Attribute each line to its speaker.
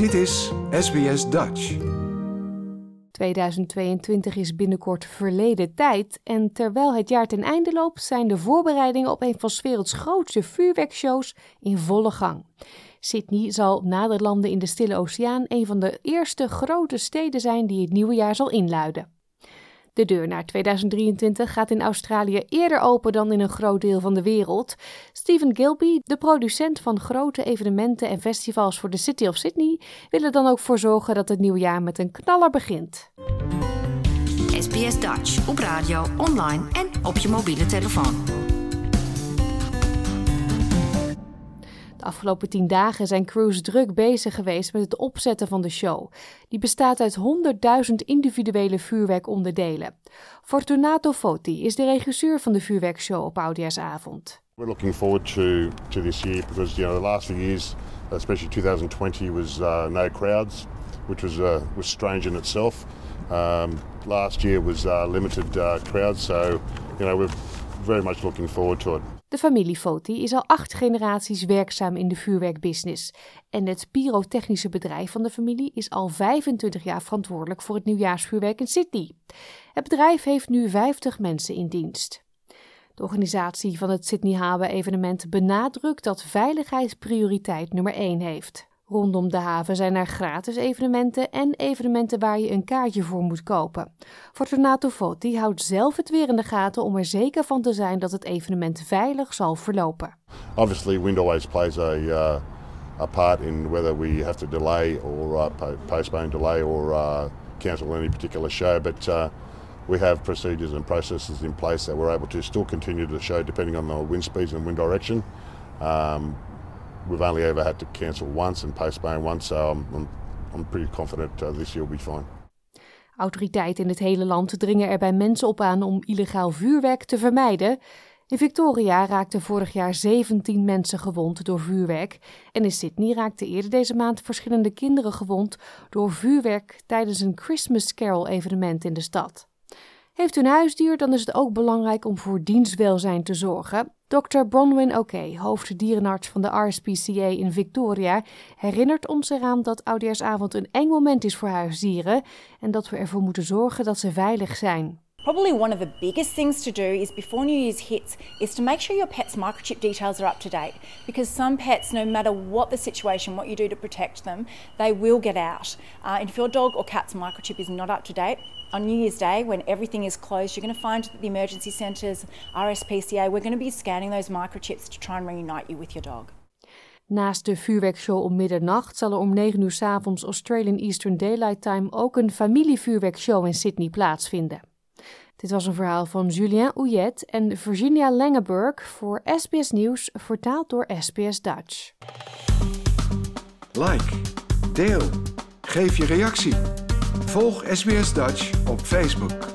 Speaker 1: Dit is SBS Dutch.
Speaker 2: 2022 is binnenkort verleden tijd en terwijl het jaar ten einde loopt, zijn de voorbereidingen op een van 's werelds grootste vuurwerkshows in volle gang. Sydney zal na de landen in de Stille Oceaan een van de eerste grote steden zijn die het nieuwe jaar zal inluiden. De deur naar 2023 gaat in Australië eerder open dan in een groot deel van de wereld. Stephen Gilby, de producent van grote evenementen en festivals voor de City of Sydney, wil er dan ook voor zorgen dat het nieuwe jaar met een knaller begint.
Speaker 3: SBS Dutch op radio, online en op je mobiele telefoon.
Speaker 2: Afgelopen tien dagen zijn crews druk bezig geweest met het opzetten van de show. Die bestaat uit 100.000 individuele vuurwerkonderdelen. Fortunato Foti is de regisseur van de vuurwerkshow op Oudjaarsavond.
Speaker 4: We're looking forward to, to this year because you know the last few years, especially 2020, was uh, no crowds, which was uh, was strange in itself. Um, last year was uh, limited uh, crowds, so you know we're very much looking forward to it.
Speaker 2: De familie Foti is al acht generaties werkzaam in de vuurwerkbusiness. En het pyrotechnische bedrijf van de familie is al 25 jaar verantwoordelijk voor het nieuwjaarsvuurwerk in Sydney. Het bedrijf heeft nu 50 mensen in dienst. De organisatie van het Sydney Habe evenement benadrukt dat veiligheid prioriteit nummer 1 heeft. Rondom de haven zijn er gratis evenementen en evenementen waar je een kaartje voor moet kopen. Fortunato Foti houdt zelf het weer in de gaten om er zeker van te zijn dat het evenement veilig zal verlopen.
Speaker 4: Obviously, wind always plays a, uh, a part in whether we have to delay or uh, postpone, delay or uh, cancel any particular show, but uh, we have procedures and processes in place that we're able to still continue the show depending on the wind speeds and wind direction. Um, we've only ever had to cancel once and postpone once, so I'm, I'm, pretty confident uh, this year will be fine.
Speaker 2: Autoriteiten in het hele land dringen er bij mensen op aan om illegaal vuurwerk te vermijden. In Victoria raakten vorig jaar 17 mensen gewond door vuurwerk. En in Sydney raakten eerder deze maand verschillende kinderen gewond door vuurwerk tijdens een Christmas Carol evenement in de stad. Heeft u een huisdier, dan is het ook belangrijk om voor dienstwelzijn te zorgen. Dr. Bronwyn Oké, hoofddierenarts van de RSPCA in Victoria, herinnert ons eraan dat Oudejaarsavond een eng moment is voor huisdieren en dat we ervoor moeten zorgen dat ze veilig zijn.
Speaker 5: Probably one of the biggest things to do is before New Year's hits is to make sure your pet's microchip details are up to date because some pets, no matter what the situation, what you do to protect them, they will get out. Uh, and if your dog or cat's microchip is not up to date, on New Year's Day, when everything is closed, you're going to find that the emergency centres, RSPCA, we're going to be scanning those microchips to try and reunite you with your dog.
Speaker 2: Naast de vuurwerkshow om middernacht zal er om 9 uur s avonds Australian Eastern Daylight Time ook een familievuurwerkshow in Sydney plaatsvinden. Dit was een verhaal van Julien Ouillet en Virginia Langeburg voor SBS Nieuws, vertaald door SBS Dutch.
Speaker 1: Like, deel, geef je reactie. Volg SBS Dutch op Facebook.